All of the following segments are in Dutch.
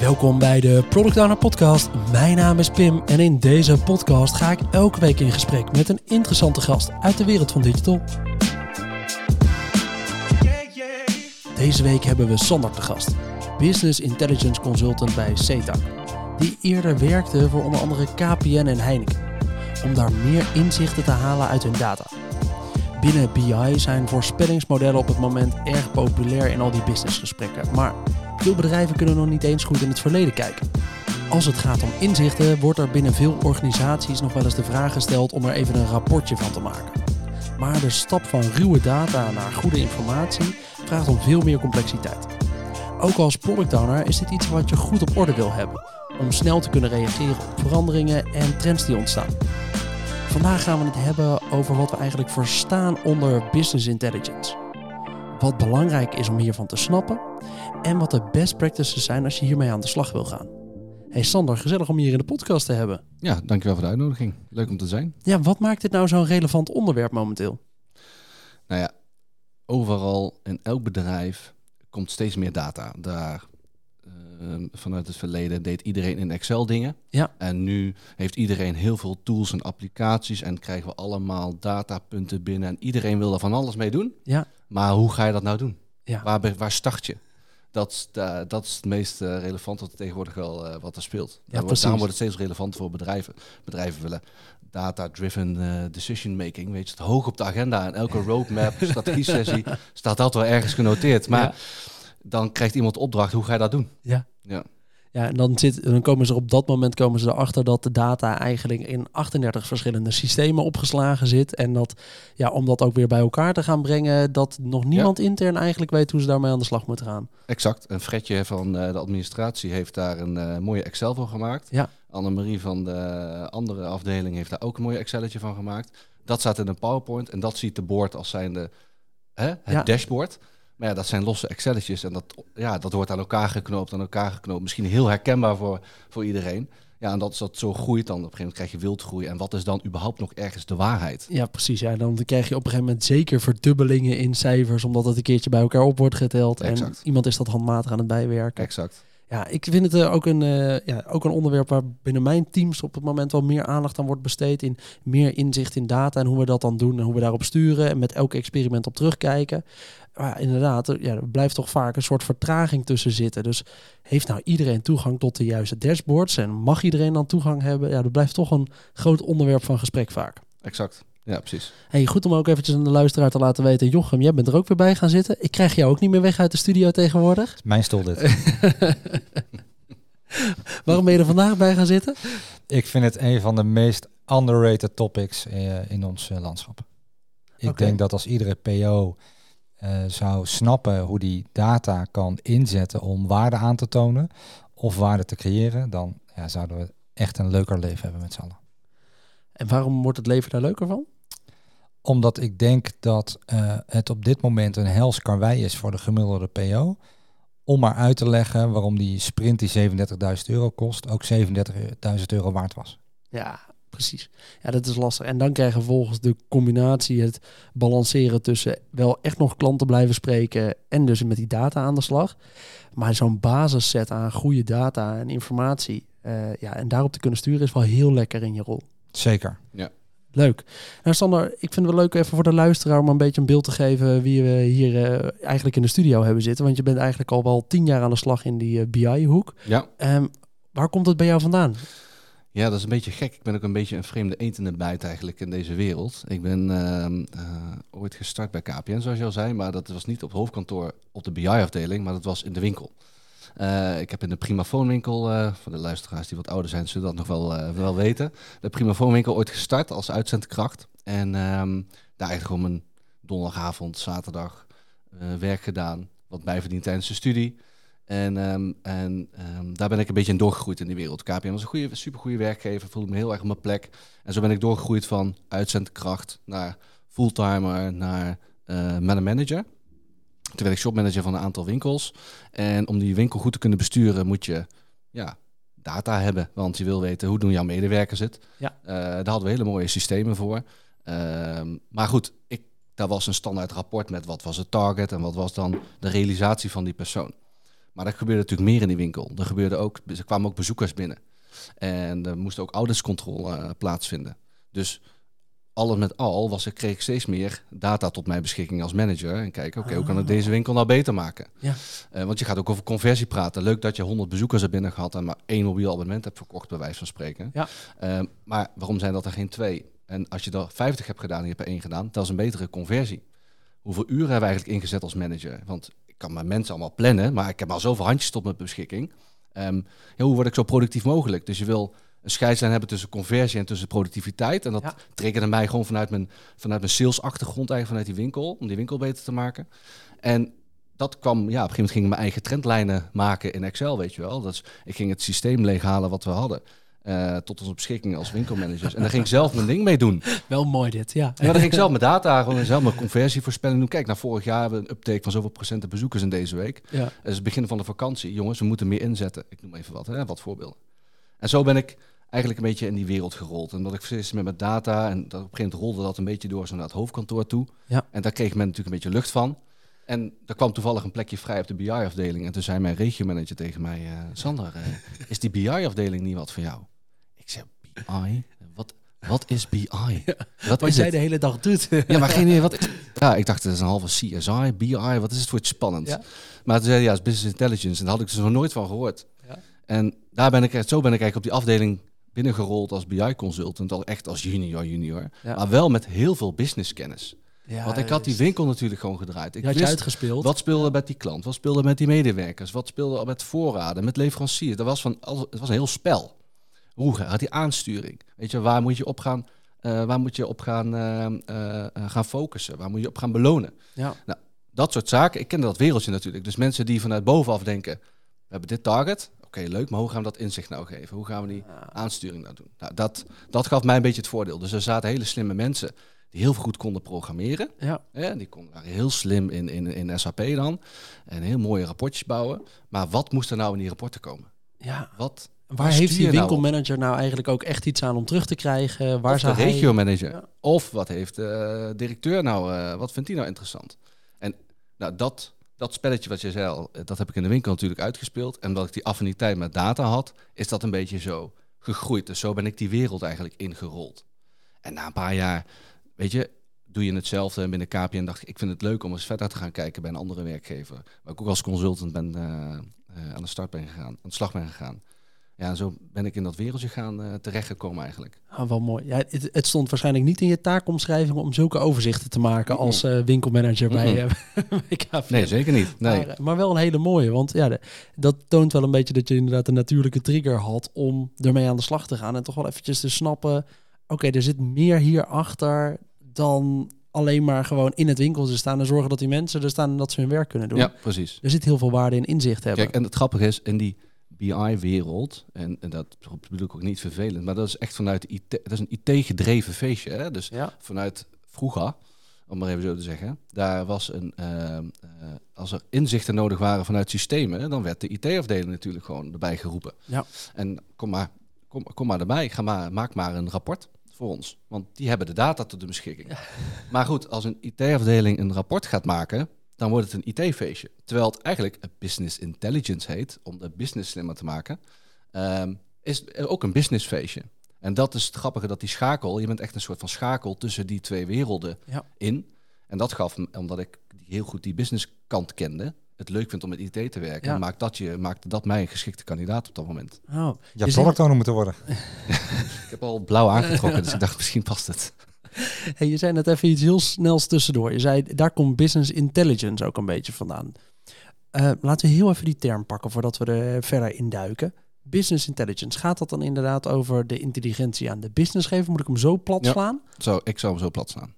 Welkom bij de Product Owner Podcast. Mijn naam is Pim en in deze podcast ga ik elke week in gesprek met een interessante gast uit de wereld van digital. Deze week hebben we Sander te gast, Business Intelligence Consultant bij CETAC, die eerder werkte voor onder andere KPN en Heineken, om daar meer inzichten te halen uit hun data. Binnen BI zijn voorspellingsmodellen op het moment erg populair in al die businessgesprekken, maar veel bedrijven kunnen nog niet eens goed in het verleden kijken. Als het gaat om inzichten, wordt er binnen veel organisaties nog wel eens de vraag gesteld om er even een rapportje van te maken. Maar de stap van ruwe data naar goede informatie vraagt om veel meer complexiteit. Ook als product owner is dit iets wat je goed op orde wil hebben, om snel te kunnen reageren op veranderingen en trends die ontstaan. Vandaag gaan we het hebben over wat we eigenlijk verstaan onder business intelligence. Wat belangrijk is om hiervan te snappen en wat de best practices zijn als je hiermee aan de slag wil gaan. Hey Sander, gezellig om je hier in de podcast te hebben. Ja, dankjewel voor de uitnodiging. Leuk om te zijn. Ja, wat maakt dit nou zo'n relevant onderwerp momenteel? Nou ja, overal in elk bedrijf komt steeds meer data. Daar uh, vanuit het verleden deed iedereen in Excel dingen. Ja. En nu heeft iedereen heel veel tools en applicaties en krijgen we allemaal datapunten binnen. En iedereen wil er van alles mee doen. Ja. Maar hoe ga je dat nou doen? Ja. Waar, waar start je? Dat, is de- dat is het meest eh, relevant wat tegenwoordig wel eh, wat er speelt. Daar wordt- daarom wordt het steeds relevant voor bedrijven. Bedrijven willen data-driven eh, decision making. Weet je, het hoog op de agenda en elke roadmap, strategie-sessie staat dat wel ergens genoteerd. Maar Ja. dan krijgt iemand opdracht, hoe ga je dat doen? Ja. Ja. Ja, en dan, zit, dan komen ze op dat moment komen ze erachter dat de data eigenlijk in 38 verschillende systemen opgeslagen zit. En dat, ja, om dat ook weer bij elkaar te gaan brengen, dat nog niemand intern eigenlijk weet hoe ze daarmee aan de slag moeten gaan. Exact. Een Fredje van eh, de administratie heeft daar een eh, mooie Excel voor gemaakt. Ja. Annemarie van de andere afdeling heeft daar ook een mooie Excelletje van gemaakt. Dat staat in een PowerPoint en dat ziet de board als zijnde hè, het Ja. dashboard. Maar ja, dat zijn losse Excelletjes en dat, ja, dat wordt aan elkaar geknoopt, aan elkaar geknoopt. Misschien heel herkenbaar voor, voor iedereen. Ja, en dat is dat zo groeit dan. Op een gegeven moment krijg je wildgroei. En wat is dan überhaupt nog ergens de waarheid? Ja, precies. Ja, dan krijg je op een gegeven moment zeker verdubbelingen in cijfers, omdat het een keertje bij elkaar op wordt geteld. En iemand is dat handmatig aan het bijwerken. Exact. Ja, ik vind het eh, ook, een, eh, ja, ook een onderwerp waar binnen mijn teams op het moment wel meer aandacht aan wordt besteed. In meer inzicht in data en hoe we dat dan doen en hoe we daarop sturen. En met elk experiment op terugkijken. Maar inderdaad, er- ja, er blijft toch vaak een soort vertraging tussen zitten. Dus heeft nou iedereen toegang tot de juiste dashboards? En mag iedereen dan toegang hebben? Ja, dat blijft toch een groot onderwerp van gesprek vaak. Exact. Ja, precies. Hey, goed om ook eventjes aan de luisteraar te laten weten. Jochem, jij bent er ook weer bij gaan zitten. Ik krijg jou ook niet meer weg uit de studio tegenwoordig. is mijn stoel dit. Waarom ben je er vandaag bij gaan zitten? ik vind het een van de meest underrated topics eh, in ons eh, landschap. Ik denk dat als iedere PO eh, zou snappen hoe die data kan inzetten om waarde aan te tonen of waarde te creëren, dan ja, zouden we echt een leuker leven hebben met z'n allen. En waarom wordt het leven daar leuker van? Omdat ik denk dat eh, het op dit moment een hels karwei is voor de gemiddelde PO. Om maar uit te leggen waarom die sprint die 37.000 euro kost, ook 37.000 euro waard was. Ja, precies. Ja, dat is lastig. En dan krijg je vervolgens de combinatie, het balanceren tussen wel echt nog klanten blijven spreken en dus met die data aan de slag. Maar zo'n basisset aan goede data en informatie, eh, ja, en daarop te kunnen sturen is wel heel lekker in je rol. Zeker. Leuk. Nou, Sander, ik vind het wel leuk even voor de luisteraar om een beetje een beeld te geven wie we hier eh, eigenlijk in de studio hebben zitten. Want je bent eigenlijk al wel tien jaar aan de slag in die eh, BI-hoek. Ja. Ehm, waar komt het bij jou vandaan? Ja, dat is een beetje gek. Ik ben ook een beetje een vreemde eend in de bijt eigenlijk in deze wereld. Ik ben ehm, eh, ooit gestart bij KPN, zoals je al zei, maar dat was niet op het hoofdkantoor op de BI-afdeling, maar dat was in de winkel. Eh, ik heb in de Primafoonwinkel, eh voor de luisteraars die wat ouder zijn, zullen dat nog wel, eh, wel weten, de Primafoonwinkel ooit gestart als uitzendkracht. En ehm, daar eigenlijk gewoon mijn donderdagavond, zaterdag werk gedaan, wat bijverdiend tijdens de studie. En, ehm, en ehm, daar ben ik een beetje in doorgegroeid in die wereld. KPN was een goede, supergoeie werkgever, voelde me heel erg op mijn plek. En zo ben ik doorgegroeid van uitzendkracht naar fulltimer naar een manager. Toen werd ik shopmanager van een aantal winkels. En om die winkel goed te kunnen besturen moet je ja, data hebben. Want je wil weten hoe doen jouw medewerkers het. Ja. Eh, daar hadden we hele mooie systemen voor. Ehm, maar goed, ik, daar was een standaard rapport met wat was het target en wat was dan de realisatie van die persoon. Maar er gebeurde natuurlijk meer in die winkel. Er, gebeurde ook, er kwamen ook bezoekers binnen. En er moest ook ouderscontrole uh, plaatsvinden. Dus alles met al was, ik kreeg ik steeds meer data tot mijn beschikking als manager. En kijken, oké, hoe kan ik Ah. deze winkel nou beter maken? Ja. Eh, want je gaat ook over conversie praten. Leuk dat je 100 bezoekers er binnen gehad en maar één mobiel abonnement hebt verkocht, bij wijze van spreken. Ja. Eh, maar waarom zijn dat er geen twee? En als je er 50 hebt gedaan en je hebt er één gedaan, dat is een betere conversie. Hoeveel uren hebben we eigenlijk ingezet als manager? Want ik kan mijn mensen allemaal plannen, maar ik heb al zoveel handjes tot mijn beschikking. Ehm, ja, hoe word ik zo productief mogelijk? Dus je wil een scheidslijn hebben tussen conversie en tussen productiviteit. En dat Ja. triggerde mij gewoon vanuit mijn, vanuit mijn sales-achtergrond, eigenlijk vanuit die winkel, om die winkel beter te maken. En dat kwam, ja, op een gegeven moment ging ik mijn eigen trendlijnen maken in Excel, weet je wel. Dat is, ik ging het systeem leeghalen wat we hadden. eh, tot onze beschikking als winkelmanagers. En daar ging ik zelf mijn ding mee doen. Wel mooi dit, ja. Ja, dan ging ik zelf mijn data, gewoon zelf mijn conversievoorspelling doen. Kijk, naar vorig jaar hebben we een uptake van zoveel procenten bezoekers in deze week. ja. Is het begin van de vakantie. Jongens, we moeten meer inzetten. Ik noem even wat, hè, wat voorbeelden. En zo ben ik eigenlijk een beetje in die wereld gerold. En dat ik steeds met mijn data, en dat op een gegeven moment rolde dat een beetje door zo naar het hoofdkantoor toe. Ja. En daar kreeg men natuurlijk een beetje lucht van. En er kwam toevallig een plekje vrij op de BI-afdeling. En toen zei mijn regiomanager tegen mij, eh, Sander, eh, is die BI-afdeling niet wat voor jou? Ik zei, BI? Wat, wat is BI? Wat Wat is jij het? de hele dag doet. Ja, maar geen idee wat. Ja, ik dacht, het is een halve CSI, BI, wat is het voor iets spannend? Ja. Maar toen zei hij, ja, het is business intelligence. En daar had ik dus nog nooit van gehoord. Ja. En daar ben ik, zo ben ik eigenlijk op die afdeling binnengerold als BI-consultant, al echt als junior, junior. Ja. Maar wel met heel veel businesskennis. Ja, Want ik had die winkel natuurlijk gewoon gedraaid. Ik had je uitgespeeld. wat speelde met die klant, wat speelde met die medewerkers, wat speelde met voorraden, met leveranciers. Dat was van alles, het was een heel spel. Hoe had die aansturing? Weet je, waar moet je op gaan, eh, waar moet je op gaan, eh, eh, gaan focussen? Waar moet je op gaan belonen? Ja. Nou, dat soort zaken. Ik ken dat wereldje natuurlijk. Dus mensen die vanuit bovenaf denken, we hebben dit target. Oké, leuk, maar hoe gaan we dat inzicht nou geven? Hoe gaan we die aansturing nou doen? Nou, dat, dat gaf mij een beetje het voordeel. Dus er zaten hele slimme mensen die heel goed konden programmeren. Ja. Die konden, waren heel slim in, in, in SAP dan. En heel mooie rapportjes bouwen. Maar wat moest er nou in die rapporten komen? ja. Wat? Waar heeft die nou winkelmanager nou eigenlijk ook echt iets aan om terug te krijgen? Waar of de hij... regiomanager. Ja. Of wat heeft de directeur nou, eh, wat vindt hij nou interessant? En nou, dat, dat spelletje wat je zei eh, dat heb ik in de winkel natuurlijk uitgespeeld. En omdat ik die affiniteit met data had, is dat een beetje zo gegroeid. Dus zo ben ik die wereld eigenlijk ingerold. En na een paar jaar, weet je, doe je hetzelfde. En binnen KPN dacht ik, ik vind het leuk om eens verder te gaan kijken bij een andere werkgever. Waar ik ook als consultant ben, eh, eh, aan de start ben gegaan, aan de slag ben gegaan. Ja, zo ben ik in dat wereldje gaan eh, terechtgekomen eigenlijk. Ah, wel mooi. Ja, het, het stond waarschijnlijk niet in je taakomschrijving om zulke overzichten te maken als eh, winkelmanager bij, bij KPN. Nee, zeker niet. Nee. Maar, maar wel een hele mooie, want ja, de- dat toont wel een beetje dat je inderdaad een natuurlijke trigger had om ermee aan de slag te gaan en toch wel eventjes te snappen, oké, er zit meer hierachter dan alleen maar gewoon in het winkeltje staan en zorgen dat die mensen er staan en dat ze hun werk kunnen doen. Ja, precies. Er zit heel veel waarde in inzicht hebben. Kijk, en het grappige is, in die BI-wereld, en, en dat bedoel ik ook niet vervelend, maar dat is echt vanuit de IT, dat is een IT-gedreven feestje. Hè? Dus ja, vanuit vroeger, om maar even zo te zeggen, daar was een, eh, eh, als er inzichten nodig waren vanuit systemen, dan werd de IT-afdeling natuurlijk gewoon erbij geroepen. Ja. En kom maar, kom, kom maar erbij, ga maar, maak maar een rapport voor ons, want die hebben de data tot de beschikking. Maar goed, als een IT-afdeling een rapport gaat maken, dan wordt het een IT-feestje. Terwijl het eigenlijk een business intelligence heet, om de business slimmer te maken, ehm, is ook een business feestje. En dat is het grappige, dat die schakel, je bent echt een soort van schakel tussen die twee werelden Ja. in. En dat gaf me, omdat ik die- heel goed die business kant kende, het leuk vind om met IT te werken, Ja. maakt, dat je, maakte dat mij een geschikte kandidaat op dat moment. oh, Je product owner moeten worden. Ik heb al blauw aangetrokken, dus ik dacht misschien past het. Hey, je zei net even iets heel snels tussendoor. Je zei, daar komt business intelligence ook een beetje vandaan. Eh, laten we heel even die term pakken voordat we er verder induiken. Business intelligence, gaat dat dan inderdaad over de intelligentie aan de business geven? Moet ik hem zo plat Ja. slaan? Zo, ik zou hem zo plat staan.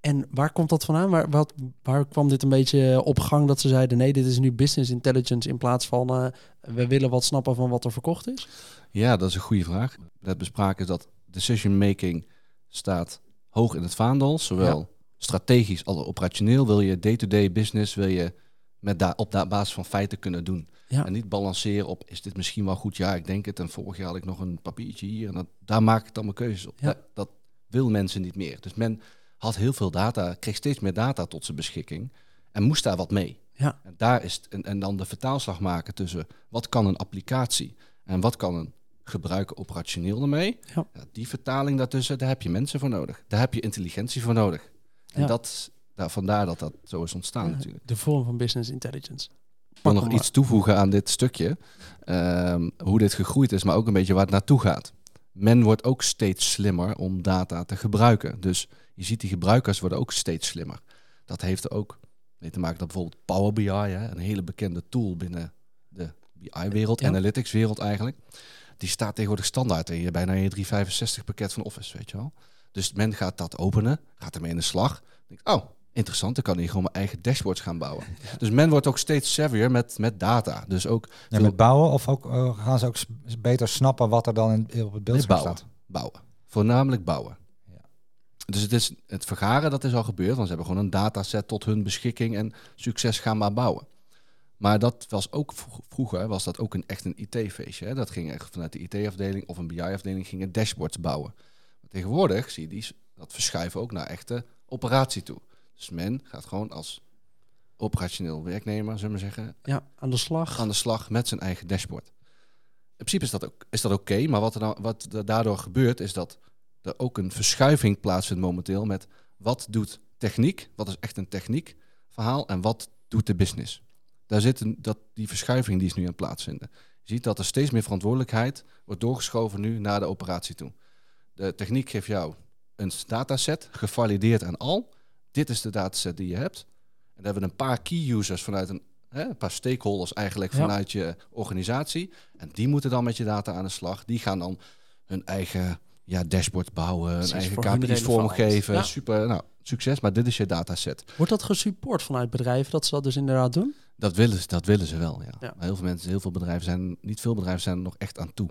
En waar komt dat vandaan? Waar, wat, waar kwam dit een beetje op gang dat ze zeiden... nee, dit is nu business intelligence in plaats van... eh, we willen wat snappen van wat er verkocht is? Ja, dat is een goede vraag. Net bespraken is dat decision making staat hoog in het vaandel. Zowel strategisch als operationeel wil je day-to-day business wil je met da op da basis van feiten kunnen doen. Ja. En niet balanceren op is dit misschien wel goed? Ja, ik denk het. En vorig jaar had ik nog een papiertje hier en dat, daar maak ik dan mijn keuzes op. Ja. Dat, dat wil mensen niet meer. Dus men had heel veel data, kreeg steeds meer data tot zijn beschikking. En moest daar wat mee. Ja. En, daar is het- en, en dan de vertaalslag maken tussen wat kan een applicatie en wat kan een gebruiker operationeel ermee. Ja. Die vertaling daartussen, daar heb je mensen voor nodig. Daar heb je intelligentie voor nodig. En dat, daar, vandaar dat dat zo is ontstaan natuurlijk. De vorm van business intelligence. Ik wil nog iets toevoegen aan dit stukje. Ehm, hoe dit gegroeid is, maar ook een beetje waar het naartoe gaat. Men wordt ook steeds slimmer om data te gebruiken. Dus je ziet die gebruikers worden ook steeds slimmer. Dat heeft er ook mee te maken dat bijvoorbeeld Power BI, hè, een hele bekende tool binnen de BI-wereld, Ja. analytics-wereld eigenlijk, die staat tegenwoordig standaard in je bijna in je 365 pakket van Office, weet je wel. Dus men gaat dat openen, gaat ermee in de slag. Denkt, oh, interessant, dan kan hier gewoon mijn eigen dashboards gaan bouwen. Dus men wordt ook steeds savvier met, met data. Dus ook Ja, met bouwen of ook, eh, gaan ze ook beter snappen wat er dan in, op het beeld Nee, bouwen. staat? bouwen. Voornamelijk bouwen. Ja. Dus het, is, het vergaren, dat is al gebeurd. Want ze hebben gewoon een dataset tot hun beschikking en succes gaan maar bouwen. Maar dat was ook vro- vroeger was dat ook een, echt een IT-feestje. Dat ging echt vanuit de IT-afdeling of een BI-afdeling gingen dashboards bouwen. Maar tegenwoordig zie je die, dat verschuiven ook naar echte operatie toe. Dus men gaat gewoon als operationeel werknemer, zullen we maar zeggen, Ja, aan de slag. aan de slag met zijn eigen dashboard. In principe is dat ook is dat oké, maar wat er, wat er daardoor gebeurt is dat er ook een verschuiving plaatsvindt momenteel met wat doet techniek, wat is echt een techniek verhaal en wat doet de business. Daar zit een, dat, die verschuiving die is nu aan het plaatsvinden. Je ziet dat er steeds meer verantwoordelijkheid wordt doorgeschoven nu naar de operatie toe. De techniek geeft jou een dataset, gevalideerd en al. Dit is de dataset die je hebt. En daar hebben we een paar key users vanuit een, hè, een paar stakeholders eigenlijk Ja. vanuit je organisatie. En die moeten dan met je data aan de slag. Die gaan dan hun eigen ja, dashboard bouwen, hun eigen KPI's vormgeven. Ja. Super, nou, succes, maar dit is je dataset. Wordt dat gesupport vanuit bedrijven dat ze dat dus inderdaad doen? Dat willen, ze- dat willen ze wel, ja. Heel veel mensen, heel veel bedrijven zijn, niet veel bedrijven zijn er nog echt aan toe.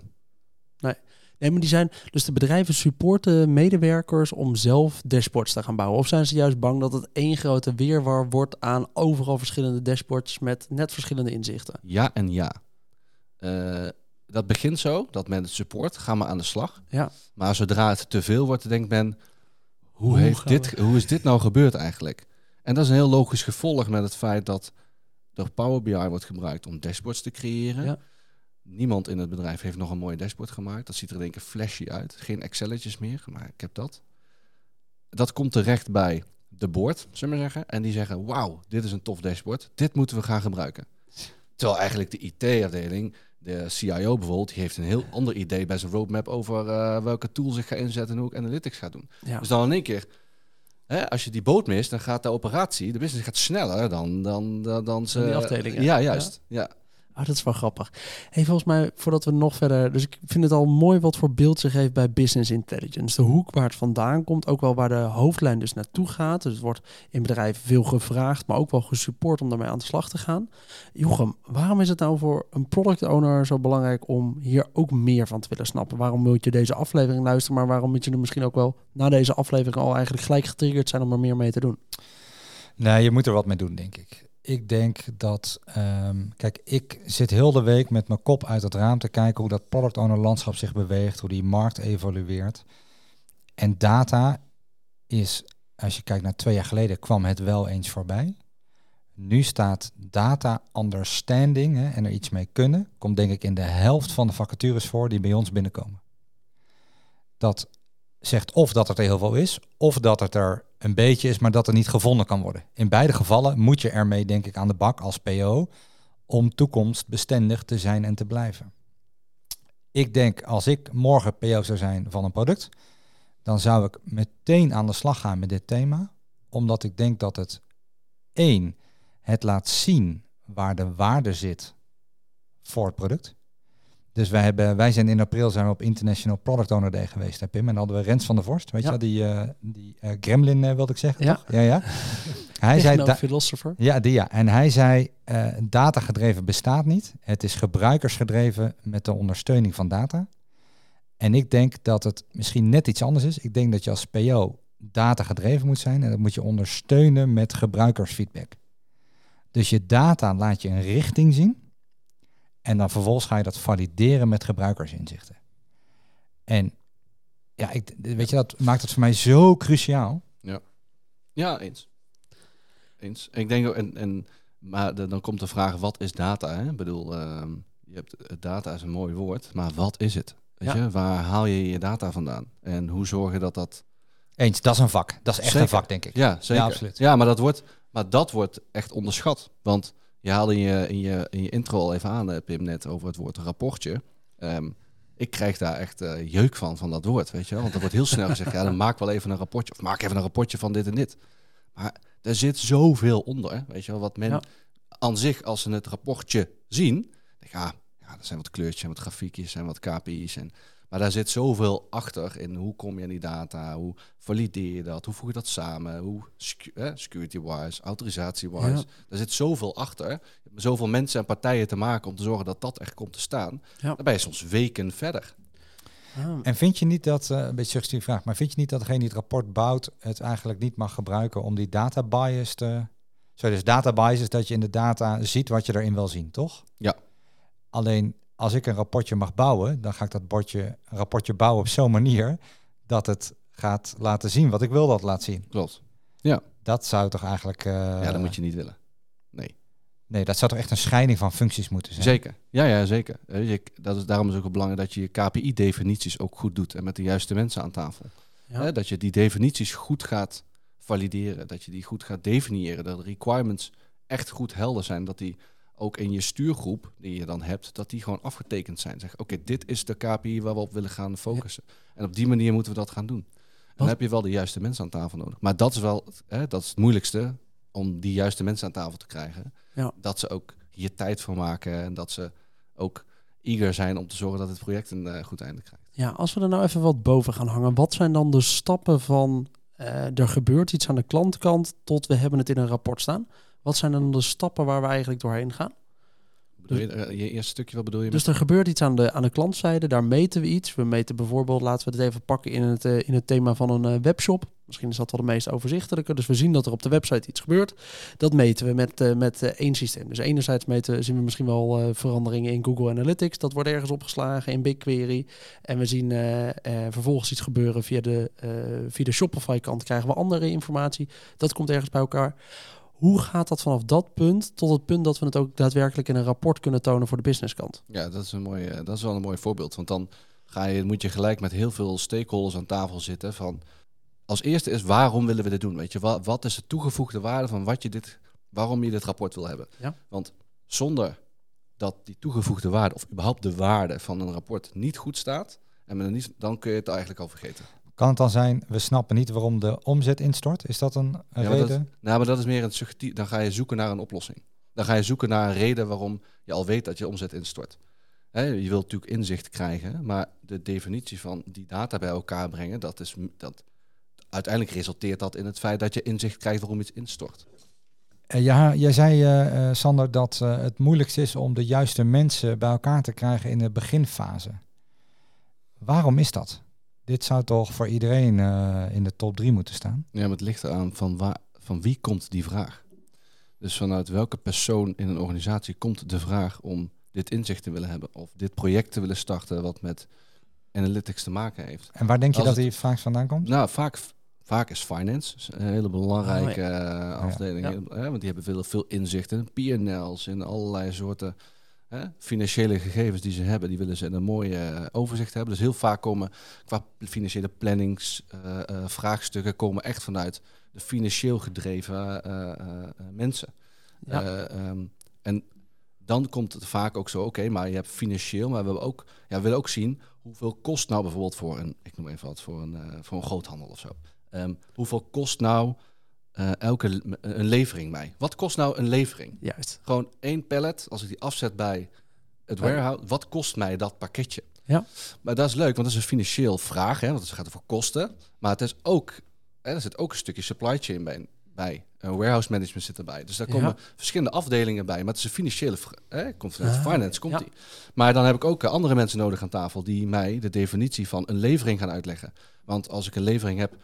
Nee, maar die zijn dus de bedrijven supporten medewerkers om zelf dashboards te gaan bouwen. Of zijn ze juist bang dat het één grote weerwar wordt aan overal verschillende dashboards met net verschillende inzichten? Ja en ja. Eh, dat begint zo, dat men het support, ga maar aan de slag. Ja. Maar zodra het te veel wordt, denkt men, hoe, Hoe heeft gaan dit, hoe is dit nou gebeurd eigenlijk? En dat is een heel logisch gevolg met het feit dat er Power BI wordt gebruikt om dashboards te creëren. Ja. Niemand in het bedrijf heeft nog een mooi dashboard gemaakt. Dat ziet er in één keer flashy uit. Geen Excelletjes meer, maar ik heb dat. Dat komt terecht bij de board, zullen we maar zeggen. En die zeggen, wauw, dit is een tof dashboard. Dit moeten we gaan gebruiken. Terwijl eigenlijk de IT-afdeling, de CIO bijvoorbeeld, die heeft een heel ander idee bij zijn roadmap over eh, welke tools ik ga inzetten en hoe ik analytics ga doen. Ja. Dus dan in één keer, hè, als je die boot mist, dan gaat de operatie, de business gaat sneller dan, dan, dan, dan ze... die afdelingen. Ja, juist. Ja. Ah, dat is wel grappig. Hey, volgens mij, voordat we nog verder... Dus ik vind het al mooi wat voor beeld zich heeft bij business intelligence. De hoek waar het vandaan komt, ook wel waar de hoofdlijn dus naartoe gaat. Dus het wordt in bedrijven veel gevraagd, maar ook wel gesupport om daarmee aan de slag te gaan. Jochem, waarom is het nou voor een product owner zo belangrijk om hier ook meer van te willen snappen? Waarom moet je deze aflevering luisteren, maar waarom moet je er misschien ook wel na deze aflevering al eigenlijk gelijk getriggerd zijn om er meer mee te doen? Nee, je moet er wat mee doen, denk ik. Ik denk dat, ehm, kijk, ik zit heel de week met mijn kop uit het raam te kijken hoe dat product owner landschap zich beweegt, hoe die markt evolueert. En data is, als je kijkt naar twee jaar geleden, kwam het wel eens voorbij. Nu staat data understanding hè, en er iets mee kunnen, komt denk ik in de helft van de vacatures voor die bij ons binnenkomen. Dat zegt of dat het er heel veel is, of dat het er een beetje is, maar dat er niet gevonden kan worden. In beide gevallen moet je ermee, denk ik, aan de bak als PO om toekomstbestendig te zijn en te blijven. Ik denk, als ik morgen PO zou zijn van een product, dan zou ik meteen aan de slag gaan met dit thema, omdat ik denk dat het één, het laat zien waar de waarde zit voor het product. Dus wij, hebben, wij zijn in april zijn we op International Product Owner Day geweest, hè, Pim. En dan hadden we Rens van der Vorst, weet Ja. je wel, die, eh, die eh, gremlin eh, wilde ik zeggen, Ja. toch? Ja, ja. Hij zei, Techno-philosopher. ja, die ja. En hij zei, eh datagedreven bestaat niet. Het is gebruikersgedreven met de ondersteuning van data. En ik denk dat het misschien net iets anders is. Ik denk dat je als PO datagedreven moet zijn en dat moet je ondersteunen met gebruikersfeedback. Dus je data laat je een richting zien en dan vervolgens ga je dat valideren met gebruikersinzichten. En ja, ik, weet je, dat maakt het voor mij zo cruciaal. Ja, eens. eens. Ik denk ook, en, en, maar de- dan komt de vraag, wat is data? Hè? Ik bedoel, ehm, je hebt, eh, data is een mooi woord, maar wat is het? Weet Ja. je, waar haal je je data vandaan? En hoe zorg je dat dat... Eens, dat is een vak. Dat is echt Zeker. een vak, denk ik. Ja, zeker. Ja, absoluut. Ja, maar dat wordt, maar dat wordt echt onderschat. Want je haalde in je, in je, in je intro al even aan, eh, Pim, net over het woord rapportje. Ehm, ik krijg daar echt eh, jeuk van, van dat woord, weet je wel. Want er wordt heel snel gezegd, ja, dan maak wel even een rapportje. Of maak even een rapportje van dit en dit. Maar er zit zoveel onder, weet je wel. Wat men Ja. aan zich, als ze het rapportje zien, denk ja, ja, er zijn wat kleurtjes en wat grafiekjes en wat KPI's. En, maar daar zit zoveel achter in hoe kom je aan die data, hoe valideer je dat, hoe voeg je dat samen, hoe secu- eh, security-wise, autorisatie-wise. Ja. Daar zit zoveel achter. Je hebt met zoveel mensen en partijen te maken om te zorgen dat dat echt komt te staan. Ja. Dan ben je soms weken verder. Ah, En vind je niet dat, eh, een beetje suggestieve vraag, maar vind je niet dat degene die het rapport bouwt het eigenlijk niet mag gebruiken om die data bias te... Zo, dus data bias is dat je in de data ziet wat je erin wil zien, toch? Ja. Alleen als ik een rapportje mag bouwen, dan ga ik dat bordje, een rapportje bouwen op zo'n manier dat het gaat laten zien wat ik wil dat laat zien. Klopt. Dat zou toch eigenlijk... eh, ja, dat moet je niet willen. Nee, dat zou toch echt een scheiding van functies moeten zijn? Zeker. Ja, ja, zeker. Eh, dat is, daarom is het ook belangrijk dat je je KPI-definities ook goed doet en met de juiste mensen aan tafel. ja. Hè, dat je die definities goed gaat valideren, dat je die goed gaat definiëren, dat de requirements echt goed helder zijn, dat die ook in je stuurgroep die je dan hebt, dat die gewoon afgetekend zijn. Zeg, oké, dit is de KPI waar we op willen gaan focussen. En op die manier moeten we dat gaan doen. En dan heb je wel de juiste mensen aan tafel nodig. Maar dat is wel hè, dat is het moeilijkste, om die juiste mensen aan tafel te krijgen. Ja. Dat ze ook hier tijd voor maken en dat ze ook eager zijn om te zorgen dat het project een eh, goed einde krijgt. Ja, als we er nou even wat boven gaan hangen, wat zijn dan de stappen van eh, er gebeurt iets aan de klantkant tot we hebben het in een rapport staan? Wat zijn dan de stappen waar we eigenlijk doorheen gaan? Bedoel je, eh, je eerste stukje, wat bedoel je? Dus er gebeurt iets aan de, aan de klantzijde, daar meten we iets. We meten bijvoorbeeld, laten we het even pakken in het, eh, in het thema van een eh, webshop. Misschien is dat wel de meest overzichtelijke. Dus we zien dat er op de website iets gebeurt. Dat meten we met, met één systeem. Dus enerzijds meten, zien we misschien wel veranderingen in Google Analytics. Dat wordt ergens opgeslagen in BigQuery. En we zien vervolgens iets gebeuren via de, via de Shopify kant. Krijgen we andere informatie. Dat komt ergens bij elkaar. Hoe gaat dat vanaf dat punt tot het punt dat we het ook daadwerkelijk in een rapport kunnen tonen voor de businesskant? Ja, dat is, een mooi, eh, dat is wel een mooi voorbeeld. Want dan ga je, moet je gelijk met heel veel stakeholders aan tafel zitten. Van, als eerste is, waarom willen we dit doen? Weet je, wat, wat is de toegevoegde waarde van wat je dit, waarom je dit rapport wil hebben? Ja. Want zonder dat die toegevoegde waarde, of überhaupt de waarde van een rapport niet goed staat, en dan kun je het eigenlijk al vergeten. Kan het dan zijn, we snappen niet waarom de omzet instort? Is dat een, een Ja, maar dat- reden? Nou, maar dat is meer een suggestief. Dan ga je zoeken naar een oplossing. Dan ga je zoeken naar een reden waarom je al weet dat je omzet instort. Je wilt natuurlijk inzicht krijgen, maar de definitie van die data bij elkaar brengen, dat is dat. Uiteindelijk resulteert dat in het feit dat je inzicht krijgt waarom iets instort. Eh, ja, jij zei, eh, eh, Sander, dat het moeilijkste is om de juiste mensen bij elkaar te krijgen in de beginfase. Waarom is dat? Dit zou toch voor iedereen eh, in de top 3 moeten staan? Ja, maar het ligt eraan van, waar, van wie komt die vraag. Dus vanuit welke persoon in een organisatie komt de vraag om dit inzicht te willen hebben of dit project te willen starten wat met analytics te maken heeft. En waar denk je Als dat het- die vaak vandaan komt? Nou, vaak, vaak is finance een hele belangrijke Oh, eh, afdeling. Ja. Hè, want die hebben veel, veel inzicht in P&L's, in allerlei soorten hè, financiële gegevens die ze hebben. Die willen ze in een mooi eh, overzicht hebben. Dus heel vaak komen qua financiële plannings, eh, eh, vraagstukken komen echt vanuit de financieel gedreven mensen. Ja. Eh, ehm, en dan komt het vaak ook zo, oké, maar je hebt financieel, maar we hebben ook, ja, we willen ook zien hoeveel kost nou bijvoorbeeld voor een, ik noem even wat, voor een, voor een groothandel of zo. Ehm, hoeveel kost nou eh, elke een levering mij? Wat kost nou een levering? Juist. Gewoon één pallet, als ik die afzet bij het warehouse, wat kost mij dat pakketje? Ja. Maar dat is leuk, want dat is een financieel vraag, hè, want het gaat over kosten. Maar het is ook, hè, er zit ook een stukje supply chain bij. bij. Een warehouse management zit erbij. Dus daar Ja. komen verschillende afdelingen bij. Maar het is een financiële, vra- hè, komt vanuit Ah, finance, komt ja. die. Maar dan heb ik ook eh, andere mensen nodig aan tafel die mij de definitie van een levering gaan uitleggen. Want als ik een levering heb,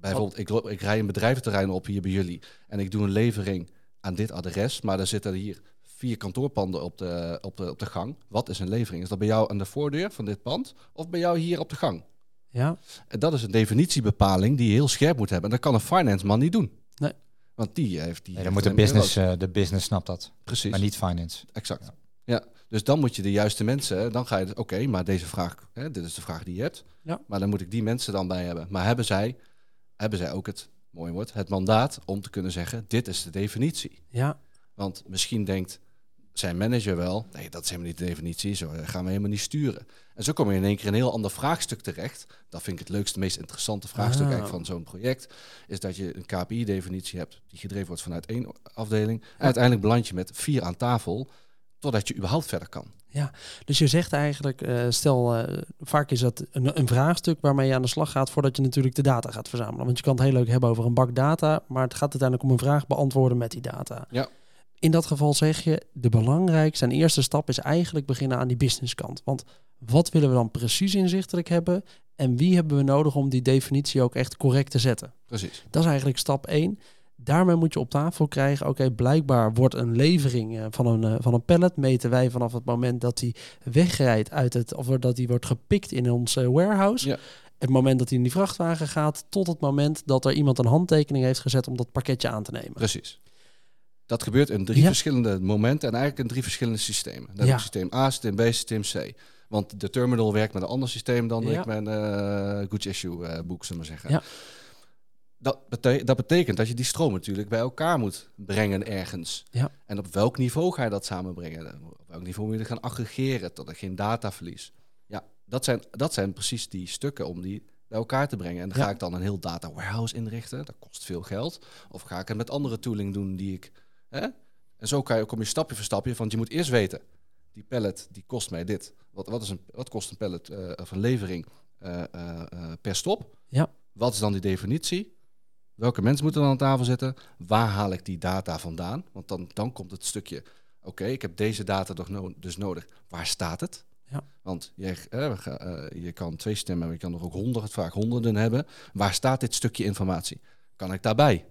bijvoorbeeld, ik, ik rij een bedrijventerrein op hier bij jullie en ik doe een levering aan dit adres, maar er zitten hier vier kantoorpanden op de, op de, op de gang. Wat is een levering? Is dat bij jou aan de voordeur van dit pand of bij jou hier op de gang? Ja. En dat is een definitiebepaling die je heel scherp moet hebben. En dat kan een finance man niet doen. Nee. Want die heeft die. Nee, dan moet de business, eh, de business snapt dat, Precies. maar niet finance. Exact. Ja. Ja. Dus dan moet je de juiste mensen, dan ga je, oké, maar deze vraag, hè, dit is de vraag die je hebt. Ja. Maar dan moet ik die mensen dan bij hebben. Maar hebben zij, hebben zij ook het, mooi woord, het mandaat om te kunnen zeggen, dit is de definitie. Ja, Want misschien denkt zijn manager wel, nee, dat is helemaal niet de definitie, zo eh, gaan we helemaal niet sturen. En zo kom je in één keer een heel ander vraagstuk terecht. Dat vind ik het leukste, meest interessante vraagstuk Ah. eigenlijk van zo'n project. Is dat je een KPI-definitie hebt die gedreven wordt vanuit één afdeling. En uiteindelijk beland je met vier aan tafel, totdat je überhaupt verder kan. dus je zegt eigenlijk, eh, stel, eh, vaak is dat een, een vraagstuk waarmee je aan de slag gaat voordat je natuurlijk de data gaat verzamelen. Want je kan het heel leuk hebben over een bak data, maar het gaat uiteindelijk om een vraag beantwoorden met die data. Ja. In dat geval zeg je, de belangrijkste en eerste stap is eigenlijk beginnen aan die businesskant. Want wat willen we dan precies inzichtelijk hebben en wie hebben we nodig om die definitie ook echt correct te zetten? Precies. Dat is eigenlijk stap 1. Daarmee moet je op tafel krijgen, oké, blijkbaar wordt een levering eh, van een, eh, van een pallet, meten wij vanaf het moment dat die wegrijdt uit het, of dat die wordt gepikt in ons eh, warehouse. Ja. Het moment dat hij in die vrachtwagen gaat, tot het moment dat er iemand een handtekening heeft gezet om dat pakketje aan te nemen. Precies. Dat gebeurt in drie Ja. verschillende momenten en eigenlijk in drie verschillende systemen. Dan heb Ja. systeem A, systeem B, systeem C. Want de terminal werkt met een ander systeem dan Ja. ik mijn eh goods issue boek, zullen we maar zeggen. Ja. Dat, dat betekent dat je die stroom natuurlijk bij elkaar moet brengen ergens. Ja. En op welk niveau ga je dat samenbrengen? Op welk niveau moet je gaan aggregeren, tot er geen dataverlies. Ja, dat zijn, dat zijn precies die stukken om die bij elkaar te brengen. En dan Ja. ga ik dan een heel data warehouse inrichten. Dat kost veel geld. Of ga ik het met andere tooling doen die ik... Hè? En zo kan je, kom je stapje voor stapje, want je moet eerst weten... die pallet die kost mij dit. Wat, wat, is een, wat kost een pallet eh, of een levering eh, eh, per stop? Ja. Wat is dan die definitie? Welke mensen moeten dan aan tafel zitten? Waar haal ik die data vandaan? Want dan, dan komt het stukje... Oké, ik heb deze data dus nodig. Waar staat het? Ja. Want je, eh, je kan twee stemmen, maar je kan er ook honderd, vaak honderden hebben. Waar staat dit stukje informatie? Kan ik daarbij?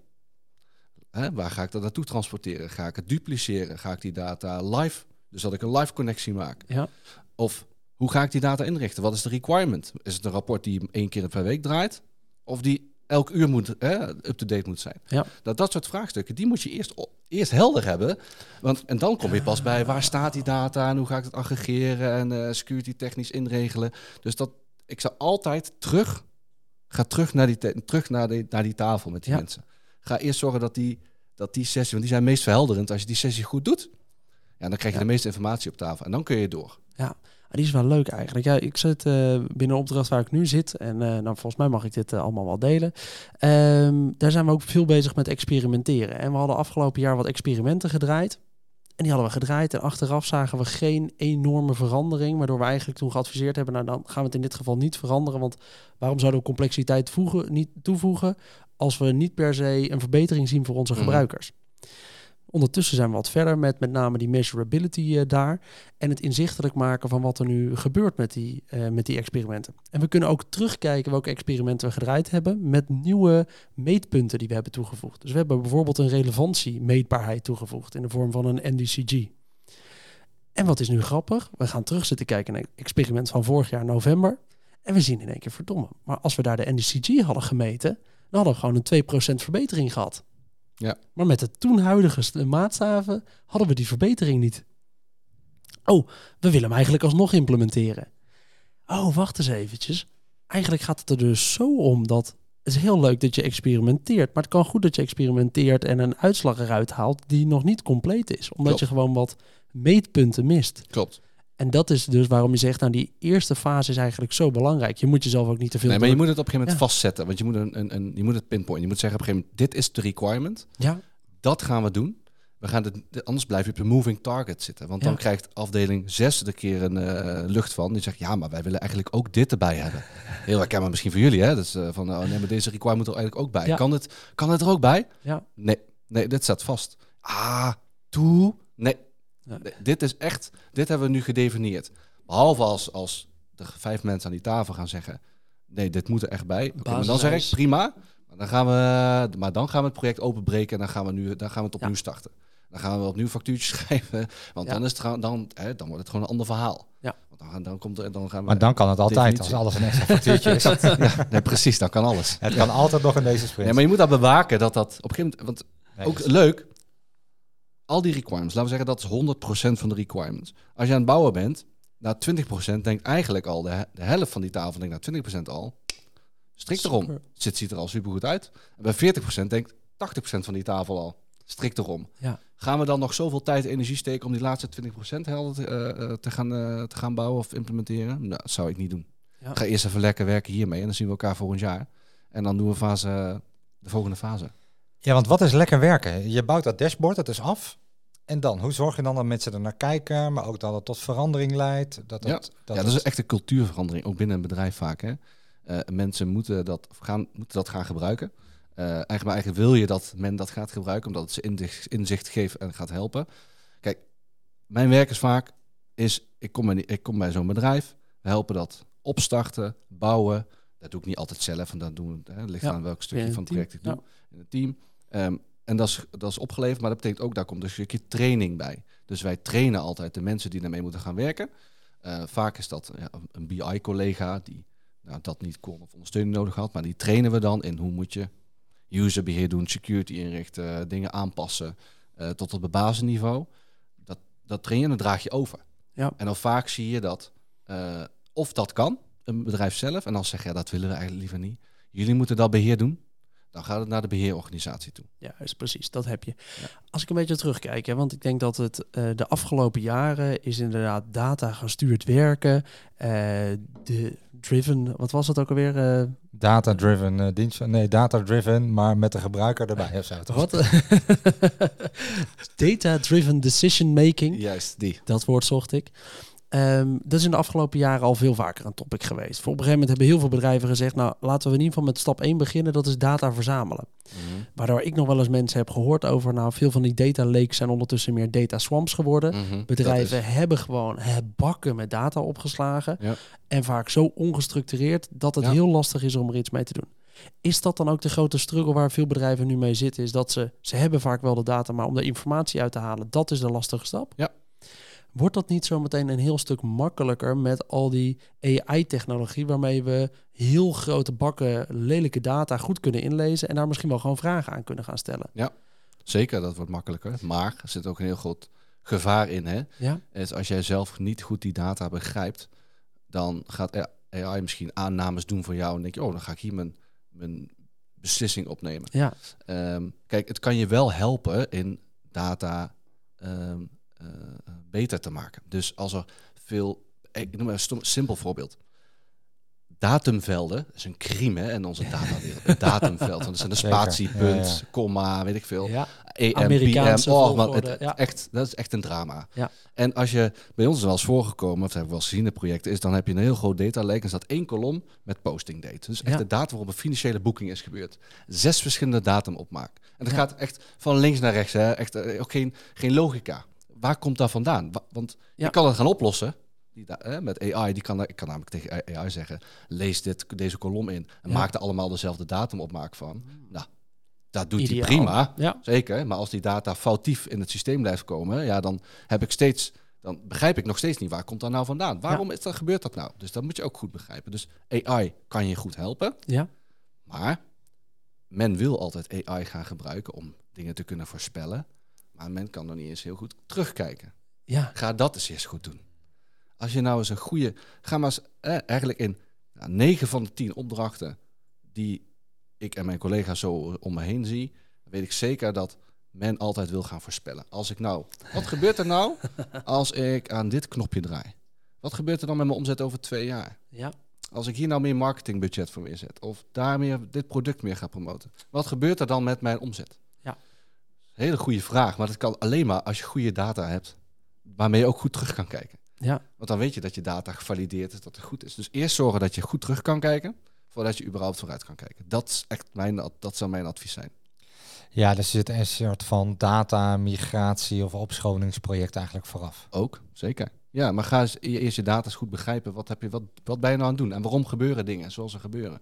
Hè, waar ga ik dat naartoe transporteren? Ga ik het dupliceren? Ga ik die data live, dus dat ik een live connectie maak? Ja. Of hoe ga ik die data inrichten? Wat is de requirement? Is het een rapport die één keer per week draait? Of die elk uur moet, up-to-date moet zijn? Ja. Dat, dat soort vraagstukken, die moet je eerst, eerst helder hebben. Want, en dan kom je pas bij waar staat die data en hoe ga ik het aggregeren en eh, security technisch inregelen. Dus dat, ik zou altijd terug, ga terug naar die, te- terug naar die, naar die tafel met die Ja. mensen. Ga eerst zorgen dat die, dat die sessie, want die zijn meest verhelderend als je die sessie goed doet. Ja, dan krijg je Ja. de meeste informatie op tafel en dan kun je door. Ah, die is wel leuk eigenlijk. Ja, ik zit eh, binnen een opdracht waar ik nu zit. En eh, nou, volgens mij mag ik dit eh, allemaal wel delen. Ehm, daar zijn we ook veel bezig met experimenteren. En we hadden afgelopen jaar wat experimenten gedraaid. En die hadden we gedraaid. En achteraf zagen we geen enorme verandering. Waardoor we eigenlijk toen geadviseerd hebben. Nou, dan gaan we het in dit geval niet veranderen. Want waarom zouden we complexiteit voegen, niet toevoegen. als we niet per se een verbetering zien voor onze Mhm. gebruikers? Ondertussen zijn we wat verder met met name die measurability eh, daar. En het inzichtelijk maken van wat er nu gebeurt met die, eh, met die experimenten. En we kunnen ook terugkijken welke experimenten we gedraaid hebben met nieuwe meetpunten die we hebben toegevoegd. Dus we hebben bijvoorbeeld een relevantie-meetbaarheid toegevoegd in de vorm van een NDCG. En wat is nu grappig? We gaan terug zitten kijken naar een experiment van vorig jaar november. En we zien in één keer verdomme. Maar als we daar de NDCG hadden gemeten, dan hadden we gewoon een 2% verbetering gehad. Ja. Maar met de toen huidige st- maatstaven hadden we die verbetering niet. Oh, we willen hem eigenlijk alsnog implementeren. Oh, wacht eens eventjes. Eigenlijk gaat het er dus zo om dat het is heel leuk dat je experimenteert, maar het kan goed dat je experimenteert en een uitslag eruit haalt die nog niet compleet is, omdat Klopt. je gewoon wat meetpunten mist. Klopt. En dat is dus waarom je zegt, nou die eerste fase is eigenlijk zo belangrijk. Je moet jezelf ook niet te veel. Nee, maar je moet het op een gegeven moment Ja. vastzetten. Want je moet, een, een, een, je moet het pinpointen. Je moet zeggen op een gegeven moment, dit is de requirement. Ja, Dat gaan we doen. We gaan het, de- anders blijf je op een moving target zitten. Want dan krijgt afdeling 6 er keer een eh, lucht van. Die zegt, ja, maar wij willen eigenlijk ook dit erbij hebben. Heel herkenbaar misschien voor jullie. Hè? Dus eh, van, oh, nee, maar deze requirement er eigenlijk ook bij. Ja. Kan, het, kan het er ook bij? ja, Nee, nee, dit staat vast. Ah, toe. Nee. Ja. Nee, Dit is echt, dit hebben we nu gedefinieerd. Behalve als, als de vijf mensen aan die tafel gaan zeggen, nee, dit moet er echt bij. Maar dan zeg ik, prima. Maar dan, gaan we, maar dan gaan we het project openbreken en dan gaan we, nu, dan gaan we het opnieuw starten. Dan gaan we opnieuw factuurtjes schrijven, want Ja. dan, is het, dan, hè, dan wordt het gewoon een ander verhaal. Ja. Want dan, dan, komt er, dan gaan we... Maar dan kan het altijd, definitie. als alles een extra factuurtje is. ja, nee, precies, dan kan alles. Het kan altijd nog in deze sprint. Ja, maar je moet dat bewaken dat dat op een gegeven moment, want Nee, Ook leuk. Al die requirements, laten we zeggen dat is 100% van de requirements. Als je aan het bouwen bent, na 20% denkt eigenlijk al de, de helft van die tafel denkt na 20% al. Strikt erom. Het ziet er al supergoed uit. En bij 40% denkt 80% van die tafel al. Strikt erom. Ja. Gaan we dan nog zoveel tijd en energie steken om die laatste 20% helder te, eh, eh, te, gaan, eh, te gaan bouwen of implementeren? Nou, dat zou ik niet doen. Ja. Ga eerst even lekker werken hiermee en dan zien we elkaar volgend jaar. En dan doen we fase, de volgende fase. Ja, want wat is lekker werken? Je bouwt dat dashboard, dat is af. En dan, hoe zorg je dan dat mensen er naar kijken, maar ook dat het tot verandering leidt? Dat Ja. dat ja, dat is echt een cultuurverandering, ook binnen een bedrijf vaak. Hè? Eh, mensen moeten dat, gaan, moeten dat gaan gebruiken. Eh, eigenlijk, maar eigenlijk wil je dat men dat gaat gebruiken, omdat het ze inzicht, inzicht geeft en gaat helpen. Kijk, mijn werk is vaak, is, ik, kom bij, ik kom bij zo'n bedrijf, we helpen dat opstarten, bouwen. Dat doe ik niet altijd zelf, en dat doen we, hè, het ligt Ja, aan welk stukje van het project ik doe in het team. Ehm, en dat is, dat is opgeleverd, maar dat betekent ook, daar komt een stukje training bij. Dus wij trainen altijd de mensen die daarmee moeten gaan werken. Eh, vaak is dat ja, een BI-collega die nou, dat niet kon of ondersteuning nodig had, maar die trainen we dan in hoe moet je userbeheer doen, security inrichten, dingen aanpassen eh, tot op het basisniveau. Dat, dat train je en dat draag je over. Ja. En dan vaak zie je dat eh, of dat kan, een bedrijf zelf, en dan zeg je ja, dat willen we eigenlijk liever niet. Jullie moeten dat beheer doen. Dan gaat het naar de beheerorganisatie toe. Ja, is precies. Dat heb je. Ja. Als ik een beetje terugkijk, hè, want ik denk dat het eh, de afgelopen jaren is inderdaad data gestuurd werken. eh, de driven, wat was het ook alweer? eh, Data-driven eh, dienst. Nee, data-driven, maar met de gebruiker erbij of zo. toch? wat? Data-driven decision making. Juist, die. Dat woord zocht ik. Ehm, dat is in de afgelopen jaren al veel vaker een topic geweest. Voor op een gegeven moment hebben heel veel bedrijven gezegd... nou, laten we in ieder geval met stap 1 beginnen. Dat is data verzamelen. Waardoor ik nog wel eens mensen heb gehoord over... nou, veel van die data lakes zijn ondertussen meer data swamps geworden. Mhm. Bedrijven is- hebben gewoon het bakken met data opgeslagen. Ja. En vaak zo ongestructureerd dat het Ja. heel lastig is om er iets mee te doen. Is dat dan ook de grote struggle waar veel bedrijven nu mee zitten? Is dat ze, ze hebben vaak wel de data, maar om de informatie uit te halen, dat is de lastige stap. Ja. Wordt dat niet zo meteen een heel stuk makkelijker met al die AI-technologie, waarmee we heel grote bakken lelijke data goed kunnen inlezen en daar misschien wel gewoon vragen aan kunnen gaan stellen? Zeker, dat wordt makkelijker. Maar er zit ook een heel groot gevaar in. Hè? Ja, Is als jij zelf niet goed die data begrijpt, dan gaat AI misschien aannames doen voor jou. En denk je, oh, dan ga ik hier mijn, mijn beslissing opnemen. ja, Ehm, kijk, het kan je wel helpen in data ehm, eh, beter te maken. Dus als er veel, ik noem maar een stom, simpel voorbeeld. Datumvelden, dat is een crime hè, in onze datawereld. Een datumveld, want dat zijn een spatiepunt, Ja, ja. komma, weet ik veel. ja. EM, Amerikaanse PM, oh, man, het, ja. echt, dat is echt een drama. Ja. En als je bij ons is wel eens voorgekomen, of dat hebben we wel eens gezien in projecten, is dan heb je een heel groot data lake en staat één kolom met posting date. Dus echt de data waarop een financiële boeking is gebeurd. Zes verschillende datum opmaak. En dat gaat echt van links naar rechts, hè. echt eh, ook geen, geen logica. Waar komt dat vandaan? Wa- Want Ja. je kan het gaan oplossen. Die da- hè, met AI, die kan, ik kan namelijk tegen AI zeggen, lees dit, deze kolom in en Ja. maak er allemaal dezelfde datum opmaak van. Nou, dat doet hij prima. Ja, Zeker, maar als die data foutief in het systeem blijft komen, ja, dan heb ik steeds, dan begrijp ik nog steeds niet waar komt dat nou vandaan. Waarom is dat, gebeurt dat nou? Dus dat moet je ook goed begrijpen. Dus AI kan je goed helpen, ja, maar men wil altijd AI gaan gebruiken om dingen te kunnen voorspellen, maar men kan nog niet eens heel goed terugkijken. ja, Ga dat eens eerst goed doen. Als je nou eens een goede, ga maar eens eh, eigenlijk in nou, 9 van de 10 opdrachten die ik en mijn collega's zo om me heen zie, weet ik zeker dat men altijd wil gaan voorspellen. Als ik nou, wat gebeurt er nou als ik aan dit knopje draai? Wat gebeurt er dan met mijn omzet over twee jaar? ja. Als ik hier nou meer marketingbudget voor inzet of daar meer dit product meer ga promoten, wat gebeurt er dan met mijn omzet? Hele goede vraag, maar dat kan alleen maar als je goede data hebt, waarmee je ook goed terug kan kijken. ja. Want dan weet je dat je data gevalideerd is, dat het goed is. Dus eerst zorgen dat je goed terug kan kijken, voordat je überhaupt vooruit kan kijken. Dat is echt mijn, dat zou mijn advies zijn. Ja, er zit een soort van data, migratie of opschoningsproject eigenlijk vooraf. Ook, zeker. Ja, maar ga eens e- eerst je data's goed begrijpen. Wat, heb je, wat, wat ben je nou aan het doen? En waarom gebeuren dingen zoals ze gebeuren?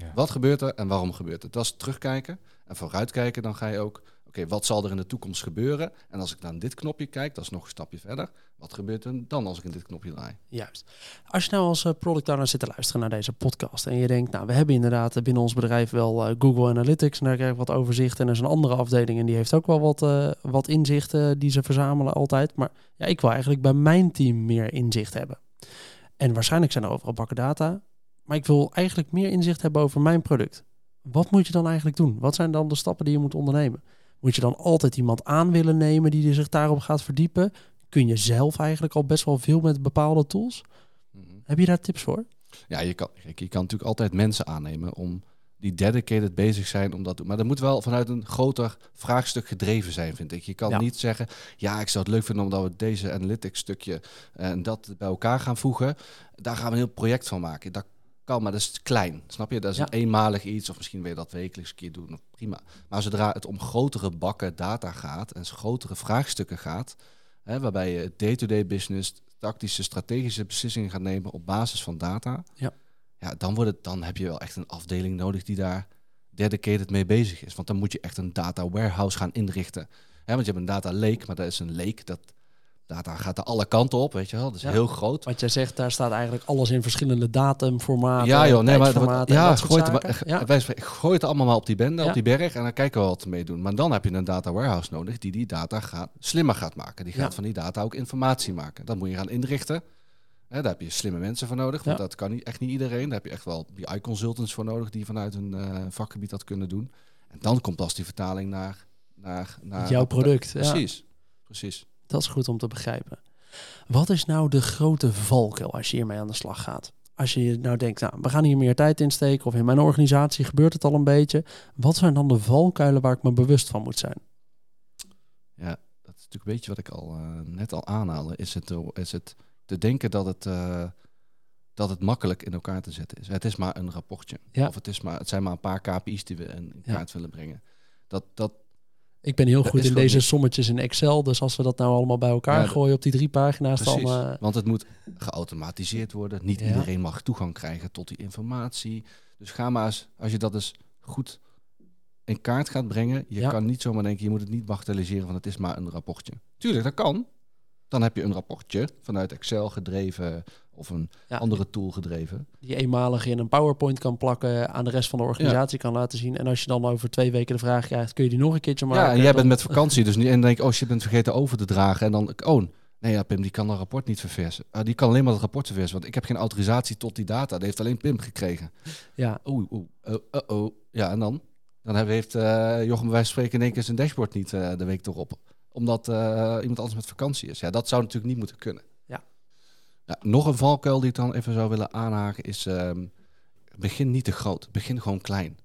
Ja. Wat gebeurt er en waarom gebeurt het? Dat is terugkijken en vooruitkijken. Dan ga je ook, oké, wat zal er in de toekomst gebeuren? En als ik naar dit knopje kijk, dat is nog een stapje verder. Wat gebeurt er dan als ik in dit knopje draai? Juist. Als je nou als uh, product owner zit te luisteren naar deze podcast en je denkt, nou, we hebben inderdaad eh, binnen ons bedrijf wel uh, Google Analytics en daar krijg ik wat overzicht en er is een andere afdeling en die heeft ook wel wat, uh, wat inzichten die ze verzamelen altijd. Maar ja, ik wil eigenlijk bij mijn team meer inzicht hebben. En waarschijnlijk zijn er overal bakken data, maar ik wil eigenlijk meer inzicht hebben over mijn product. Wat moet je dan eigenlijk doen? Wat zijn dan de stappen die je moet ondernemen? Moet je dan altijd iemand aan willen nemen die zich daarop gaat verdiepen? Kun je zelf eigenlijk al best wel veel met bepaalde tools? Mm -hmm. Heb je daar tips voor? Ja, je kan, je kan natuurlijk altijd mensen aannemen om die dedicated bezig zijn om dat te doen. Maar dat moet wel vanuit een groter vraagstuk gedreven zijn, vind ik. Je kan ja. niet zeggen, ja, ik zou het leuk vinden omdat we deze analytics stukje en dat bij elkaar gaan voegen. Daar gaan we een heel project van maken. Dat kan, maar dat is klein. Snap je? Dat is ja. een eenmalig iets, of misschien wil je dat wekelijks een keer doen. Prima. Maar zodra het om grotere bakken data gaat en grotere vraagstukken gaat, hè, waarbij je day-to-day business, tactische, strategische beslissingen gaat nemen op basis van data, ja. Ja, dan, wordt het, dan heb je wel echt een afdeling nodig die daar dedicated mee bezig is. Want dan moet je echt een data warehouse gaan inrichten. Hè, want je hebt een data lake, maar dat is een lake dat data gaat er alle kanten op, weet je wel. Dat is Ja. heel groot. Wat jij zegt, daar staat eigenlijk alles in verschillende datumformaten. Ja, joh, nee, maar ja, soort gooi het, maar. Ja. wij gooi het allemaal maar op die bende, Ja. op die berg en dan kijken we wat mee doen. Maar dan heb je een data warehouse nodig die die data gaat, slimmer gaat maken. Die gaat van die data ook informatie maken. Dat moet je gaan inrichten. Hè, daar heb je slimme mensen voor nodig, want Ja. dat kan niet, echt niet iedereen. Daar heb je echt wel BI-consultants voor nodig die vanuit een eh, vakgebied dat kunnen doen. En dan komt pas die vertaling naar, naar, naar Jouw product. Ja. Precies, precies. Dat is goed om te begrijpen. Wat is nou de grote valkuil als je hiermee aan de slag gaat? Als je nou denkt, nou, we gaan hier meer tijd in steken of in mijn organisatie gebeurt het al een beetje. Wat zijn dan de valkuilen waar ik me bewust van moet zijn? Ja, dat is natuurlijk een beetje wat ik al eh, net al aanhaalde. Is het, is het te denken dat het, eh, dat het makkelijk in elkaar te zetten is. Het is maar een rapportje. Ja. Of het, is maar, het zijn maar een paar KPI's die we in, Ja. kaart willen brengen. Dat, dat, Ik ben heel Dat goed in deze niet. sommetjes in Excel. Dus als we dat nou allemaal bij elkaar Ja, gooien op die drie pagina's, dan... eh, Want het moet geautomatiseerd worden. Niet Ja. iedereen mag toegang krijgen tot die informatie. Dus ga maar eens, als je dat eens goed in kaart gaat brengen. Je Ja. kan niet zomaar denken, je moet het niet bagatelliseren van het is maar een rapportje. Tuurlijk, dat kan. Dan heb je een rapportje vanuit Excel gedreven of een Ja. andere tool gedreven. die eenmalig in een PowerPoint kan plakken, aan de rest van de organisatie kan laten zien. En als je dan over twee weken de vraag krijgt, kun je die nog een keertje maken? ja, en jij Dan- bent met vakantie, dus niet en dan denk ik, oh, je bent vergeten over te dragen. En dan, oh, nee, ja, Pim, die kan dat rapport niet verversen. Ah, die kan alleen maar het rapport verversen, want ik heb geen autorisatie tot die data. Dat heeft alleen Pim gekregen. Ja, Oeh, oeh, oh, oh, oh. Ja, en dan? Dan heeft eh Jochem van spreken in één keer zijn dashboard niet eh, de week erop. Omdat eh, iemand anders met vakantie is. Ja, dat zou natuurlijk niet moeten kunnen. Ja. Ja, nog een valkuil die ik dan even zou willen aanhaken is... ehm, begin niet te groot. Begin gewoon klein.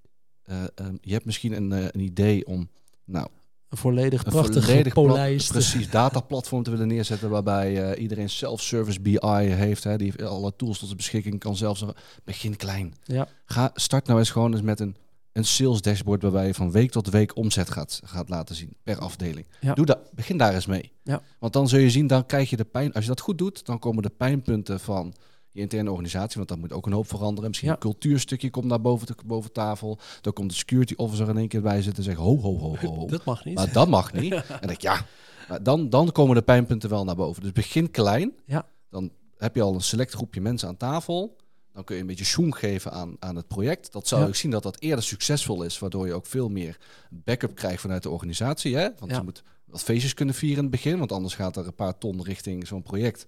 Eh, ehm, je hebt misschien een, eh, een idee om... Nou, een volledig prachtig volledig plat- precies dataplatform te willen neerzetten waarbij iedereen self-service BI heeft, hè, die alle tools tot zijn beschikking kan zelfs begin klein. Ja. Ga start nou eens gewoon eens met een een sales dashboard waarbij je van week tot week omzet gaat, gaat laten zien per afdeling. Ja. Doe dat, begin daar eens mee. Ja. Want dan zul je zien, dan krijg je de pijn. Als je dat goed doet, dan komen de pijnpunten van je interne organisatie, want dat moet ook een hoop veranderen. Misschien Ja. een cultuurstukje komt daar boven, te, boven tafel. Dan komt de security officer in één keer bij zitten en zegt ho, ho, ho, ho. ho. Dat mag niet. Maar dat mag niet. En dan denk ik, ja, maar dan, dan komen de pijnpunten wel naar boven. Dus begin klein. Ja. Dan heb je al een select groepje mensen aan tafel. Dan kun je een beetje zoom geven aan, aan het project. Dat zou Ja. ik zien dat dat eerder succesvol is, waardoor je ook veel meer backup krijgt vanuit de organisatie. Hè? Want Ja. je moet wat feestjes kunnen vieren in het begin, want anders gaat er een paar ton richting zo'n project.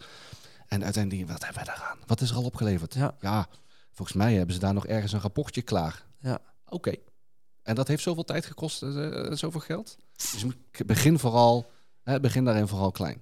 En uiteindelijk wat hebben wij daaraan? Wat is er al opgeleverd? Ja. volgens mij hebben ze daar nog ergens een rapportje klaar. Ja. Oké. En dat heeft zoveel tijd gekost, eh, eh, zoveel geld? Dus begin vooral, hè, begin daarin vooral klein.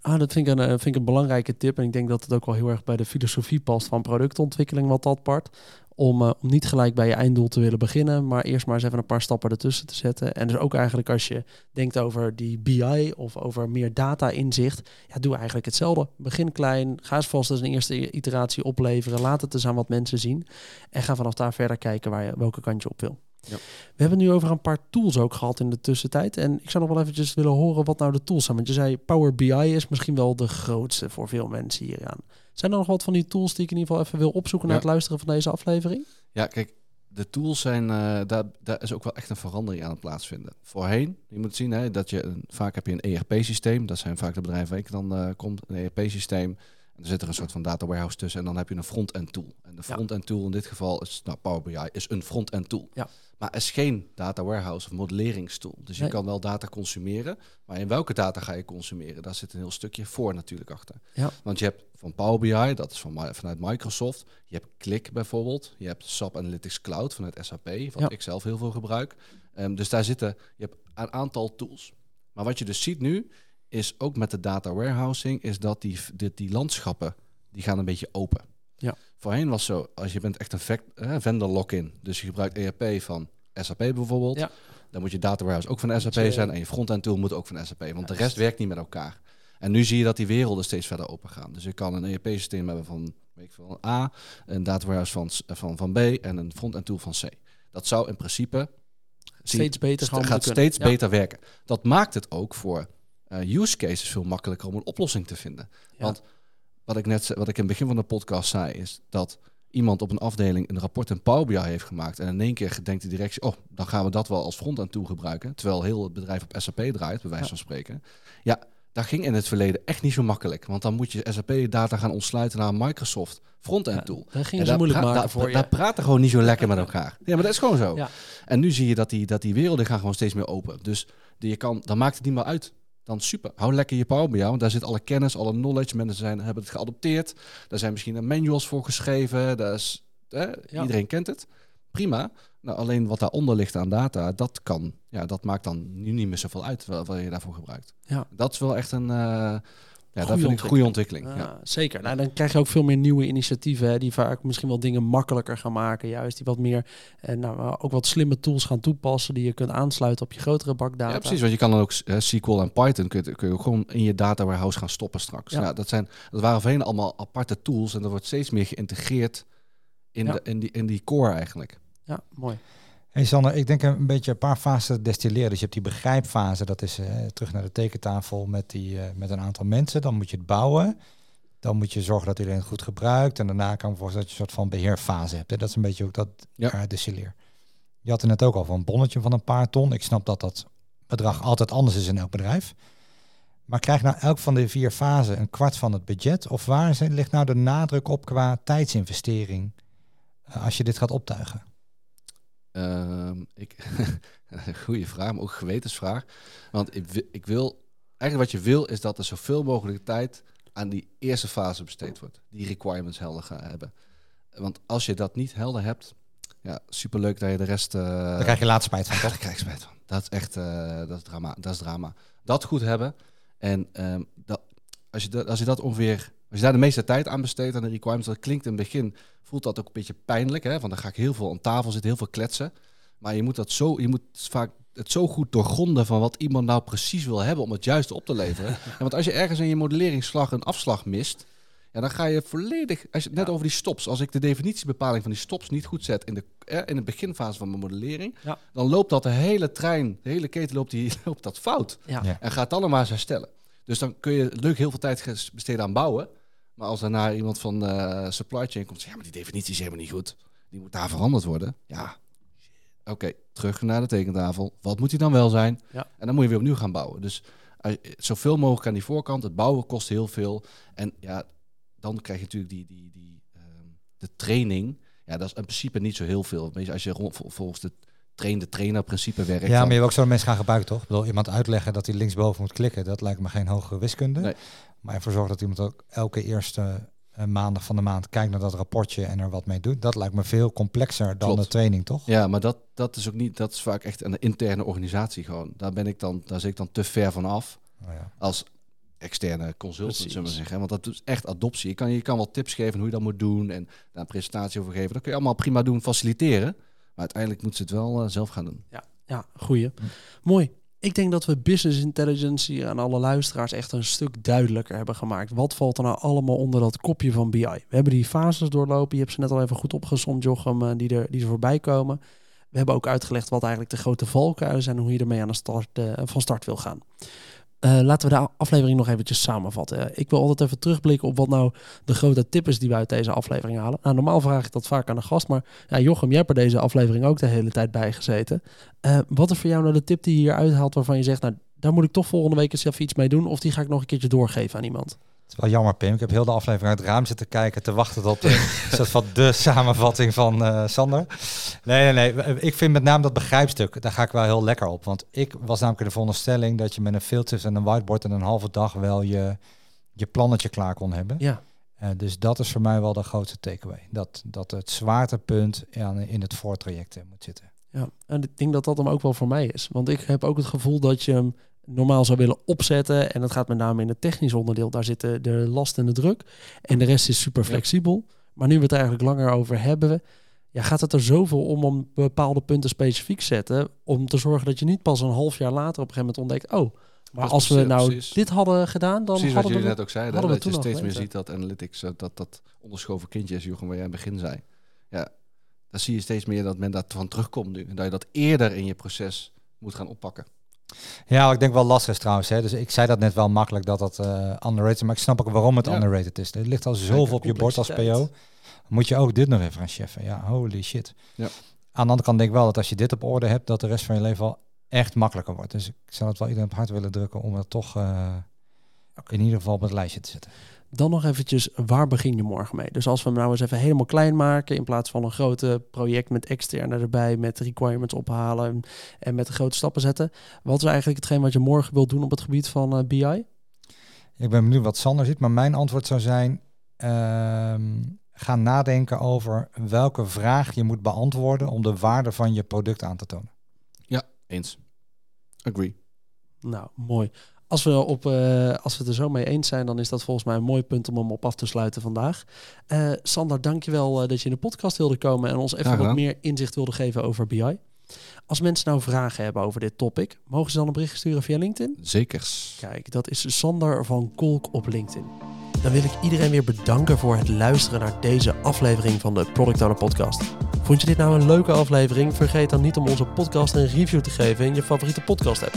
Ah, dat vind ik, een, eh, vind ik een belangrijke tip. En ik denk dat het ook wel heel erg bij de filosofie past van productontwikkeling, wat dat part. Om, eh, om niet gelijk bij je einddoel te willen beginnen, maar eerst maar eens even een paar stappen ertussen te zetten. En dus ook eigenlijk als je denkt over die BI of over meer data-inzicht, ja, doe eigenlijk hetzelfde. Begin klein, ga eens vast een eerste iteratie opleveren, laat het eens aan wat mensen zien. En ga vanaf daar verder kijken waar je, welke kant je op wil. Ja. We hebben nu over een paar tools ook gehad in de tussentijd. En ik zou nog wel eventjes willen horen wat nou de tools zijn. Want je zei Power BI is misschien wel de grootste voor veel mensen hieraan. Zijn er nog wat van die tools die ik in ieder geval even wil opzoeken na Ja. het luisteren van deze aflevering? Ja, kijk, de tools zijn, eh, daar, daar is ook wel echt een verandering aan het plaatsvinden. Voorheen, je moet zien hè, dat je vaak heb je een ERP-systeem. Dat zijn vaak de bedrijven waar ik dan uh, komt, een ERP-systeem. En er zit er een soort van data warehouse tussen en dan heb je een front-end tool. En de front-end tool in dit geval is, nou, Power BI is een front-end tool. Ja. Maar is geen data warehouse of modelleringstool. Dus je kan wel data consumeren. Maar in welke data ga je consumeren? Daar zit een heel stukje voor natuurlijk achter. Ja. Want je hebt van Power BI, dat is van, vanuit Microsoft. Je hebt Click bijvoorbeeld. Je hebt SAP Analytics Cloud vanuit SAP, wat ik zelf heel veel gebruik. Um, dus daar zitten, je hebt een aantal tools. Maar wat je dus ziet nu, is ook met de data warehousing, is dat die, die, die landschappen, die gaan een beetje open. Ja. Voorheen was zo, als je bent echt een eh, vendor lock-in, dus je gebruikt ERP van SAP bijvoorbeeld, ja. dan moet je data warehouse ook van SAP zijn en je front-end tool moet ook van SAP, want de rest werkt niet met elkaar. En nu zie je dat die werelden steeds verder open gaan. Dus je kan een ERP-systeem hebben van weet ik veel, een A, een data warehouse van, van, van B en een front-end tool van C. Dat zou in principe steeds beter st gaat steeds beter werken. Dat maakt het ook voor uh, use cases veel makkelijker om een oplossing te vinden. Want wat ik net wat ik in het begin van de podcast zei, is dat iemand op een afdeling een rapport in Power BI heeft gemaakt. En in één keer denkt de directie, oh, dan gaan we dat wel als front-end toe gebruiken. Terwijl heel het bedrijf op SAP draait, bij wijze van spreken. Ja, dat ging in het verleden echt niet zo makkelijk. Want dan moet je SAP-data gaan ontsluiten naar een Microsoft front-end tool. Ja, dat ging ze moeilijk maken voor je. Daar praten gewoon niet zo lekker met elkaar. Ja, maar dat is gewoon zo. Ja. En nu zie je dat die, dat die werelden gaan gewoon steeds meer open. Dus die je kan, dan maakt het niet meer uit dan super. Hou lekker je Power BI, want daar zit alle kennis, alle knowledge. Mensen zijn, hebben het geadopteerd. Daar zijn misschien manuals voor geschreven. Daar is, Iedereen kent het. Prima. Nou, alleen wat daaronder ligt aan data, dat kan. Ja, dat maakt dan nu niet meer zoveel uit wat je daarvoor gebruikt. Ja. Dat is wel echt een. Uh, ja, dat vind ik een goede ontwikkeling. ja. Zeker. Nou, dan krijg je ook veel meer nieuwe initiatieven hè, die vaak misschien wel dingen makkelijker gaan maken. Juist die wat meer en eh, nou, ook wat slimme tools gaan toepassen die je kunt aansluiten op je grotere bakdata. Ja, precies. Want je kan dan ook uh, SQL en Python kun je, kun je gewoon in je data warehouse gaan stoppen straks. Ja. dat, zijn, dat waren voorheen allemaal aparte tools en dat wordt steeds meer geïntegreerd in, de, in, die, in die core eigenlijk. Ja, mooi. Hey Sander, ik denk een beetje een paar fasen destilleren. Dus je hebt die begrijpfase, dat is uh, terug naar de tekentafel met, die, uh, met een aantal mensen. Dan moet je het bouwen. Dan moet je zorgen dat iedereen het goed gebruikt. En daarna kan voor dat je een soort van beheerfase hebt. Hè? Dat is een beetje ook dat ja. destilleer. Je had er net ook al van een bonnetje van een paar ton. Ik snap dat dat bedrag altijd anders is in elk bedrijf. Maar krijg nou elk van de vier fasen een kwart van het budget? Of waar ligt nou de nadruk op qua tijdsinvestering als je dit gaat optuigen? Uh, ik, goede vraag, maar ook gewetensvraag. Want ik, ik wil, eigenlijk wat je wil is dat er zoveel mogelijk tijd aan die eerste fase besteed wordt. Die requirements helder gaan hebben. Want als je dat niet helder hebt, ja, superleuk dat je de rest... Uh, dan krijg je laatst spijt van, toch? Daar krijg je spijt van. Dat is echt, uh, dat is drama. Dat is drama. Dat goed hebben. En um, dat, als, je dat, als je dat ongeveer als je daar de meeste tijd aan besteedt aan de requirements, dat klinkt in het begin, voelt dat ook een beetje pijnlijk. Hè? Want dan ga ik heel veel aan tafel zitten, heel veel kletsen. Maar je moet, dat zo, je moet vaak het zo goed doorgronden van wat iemand nou precies wil hebben om het juiste op te leveren. en want als je ergens in je modelleringsslag een afslag mist, ja, dan ga je volledig, als je, net over die stops, als ik de definitiebepaling van die stops niet goed zet in de, eh, in de beginfase van mijn modellering, ja. dan loopt dat de hele trein, de hele keten loopt, die, loopt dat fout. Ja. En gaat dan maar eens herstellen. Dus dan kun je leuk heel veel tijd besteden aan bouwen. Maar als daarna iemand van uh, supply chain komt, ja, maar die definitie is helemaal niet goed. Die moet daar veranderd worden. Ja, oké, terug naar de tekentafel. Wat moet die dan wel zijn? Ja. En dan moet je weer opnieuw gaan bouwen. Dus uh, zoveel mogelijk aan die voorkant. Het bouwen kost heel veel. En ja, dan krijg je natuurlijk die, die, die, uh, de training. Ja, dat is in principe niet zo heel veel. Weet je, als je rond, volgens de train de trainer principe werkt. Ja, maar je hebt ook zo'n mensen gaan gebruiken, toch? Ik bedoel, iemand uitleggen dat hij linksboven moet klikken, dat lijkt me geen hogere wiskunde. Nee. Maar ervoor zorgen dat iemand ook elke eerste uh, maandag van de maand kijkt naar dat rapportje en er wat mee doet. Dat lijkt me veel complexer dan de training, toch? Ja, maar dat, dat is ook niet, dat is vaak echt een interne organisatie gewoon. Daar ben ik dan, daar zit ik dan te ver van af. Oh ja. Als externe consultant, zullen we zeggen. Want dat is echt adoptie. Je kan, je kan wel tips geven hoe je dat moet doen en daar een presentatie over geven. Dat kun je allemaal prima doen, faciliteren. Maar uiteindelijk moeten ze het wel uh, zelf gaan doen. Ja, ja goeie. Hm. Mooi. Ik denk dat we business intelligence hier aan alle luisteraars echt een stuk duidelijker hebben gemaakt. Wat valt er nou allemaal onder dat kopje van BI? We hebben die fases doorlopen. Je hebt ze net al even goed opgezond, Jochem, uh, die, er, die er voorbij komen. We hebben ook uitgelegd wat eigenlijk de grote valkuilen zijn en hoe je ermee aan de start, uh, van start wil gaan. Eh, laten we de aflevering nog eventjes samenvatten. Ik wil altijd even terugblikken op wat nou de grote tip is die we uit deze aflevering halen. Nou, normaal vraag ik dat vaak aan de gast, maar ja, Jochem, jij hebt er deze aflevering ook de hele tijd bij gezeten. Uh, wat is voor jou nou de tip die je hier uithaalt waarvan je zegt, nou, daar moet ik toch volgende week eens even iets mee doen, of die ga ik nog een keertje doorgeven aan iemand? Het is wel jammer, Pim. Ik heb heel de aflevering uit het raam zitten kijken, te wachten op de, soort van de samenvatting van uh, Sander. Nee, nee, nee. Ik vind met name dat begrijpstuk, daar ga ik wel heel lekker op. Want ik was namelijk in de veronderstelling dat je met een filter en een whiteboard en een halve dag wel je, je plannetje klaar kon hebben. Ja. Uh, dus dat is voor mij wel de grootste takeaway. Dat, dat het zwaartepunt in het voortraject moet zitten. Ja, en ik denk dat dat hem ook wel voor mij is. Want ik heb ook het gevoel dat je hem normaal zou willen opzetten. En dat gaat met name in het technisch onderdeel. Daar zitten de last en de druk. En de rest is super flexibel. Maar nu we het eigenlijk langer over hebben, ja, gaat het er zoveel om om bepaalde punten specifiek zetten. Om te zorgen dat je niet pas een half jaar later op een gegeven moment ontdekt. Oh, maar als we nou dit hadden gedaan, dan precies hadden wat we net ook zeiden, dat je steeds meer ziet dat analytics, dat dat onderschoven kindje is, Jochem, waar jij in het begin zei. Ja, dan zie je steeds meer dat men daar van terugkomt nu. En dat je dat eerder in je proces moet gaan oppakken. Ja, ik denk wel lastig is trouwens. Hè. Dus ik zei dat net wel makkelijk dat dat uh, underrated maar ik snap ook waarom het ja. underrated is. Er ligt al zoveel op je bord als PO. Moet je ook dit nog even gaan cheffen. Ja, holy shit. Ja. Aan de andere kant denk ik wel dat als je dit op orde hebt, dat de rest van je leven al echt makkelijker wordt. Dus ik zou het wel iedereen op hart willen drukken om het toch uh, in ieder geval op het lijstje te zetten. Dan nog eventjes, waar begin je morgen mee? Dus als we hem nou eens even helemaal klein maken, in plaats van een grote project met externe erbij, met requirements ophalen en, met de grote stappen zetten. Wat is eigenlijk hetgeen wat je morgen wilt doen op het gebied van uh, BI? Ik ben benieuwd wat Sander ziet, maar mijn antwoord zou zijn, uh, ga nadenken over welke vraag je moet beantwoorden om de waarde van je product aan te tonen. Ja, eens. Agree. Nou, mooi. Als we, op, uh, als we het er zo mee eens zijn, dan is dat volgens mij een mooi punt om hem op af te sluiten vandaag. Uh, Sander, dankjewel uh, dat je in de podcast wilde komen en ons even wat meer inzicht wilde geven over BI. Als mensen nou vragen hebben over dit topic, mogen ze dan een bericht sturen via LinkedIn? Zeker. Kijk, dat is Sander van Kolk op LinkedIn. Dan wil ik iedereen weer bedanken voor het luisteren naar deze aflevering van de Product Owner Podcast. Vond je dit nou een leuke aflevering? Vergeet dan niet om onze podcast een review te geven in je favoriete podcast app.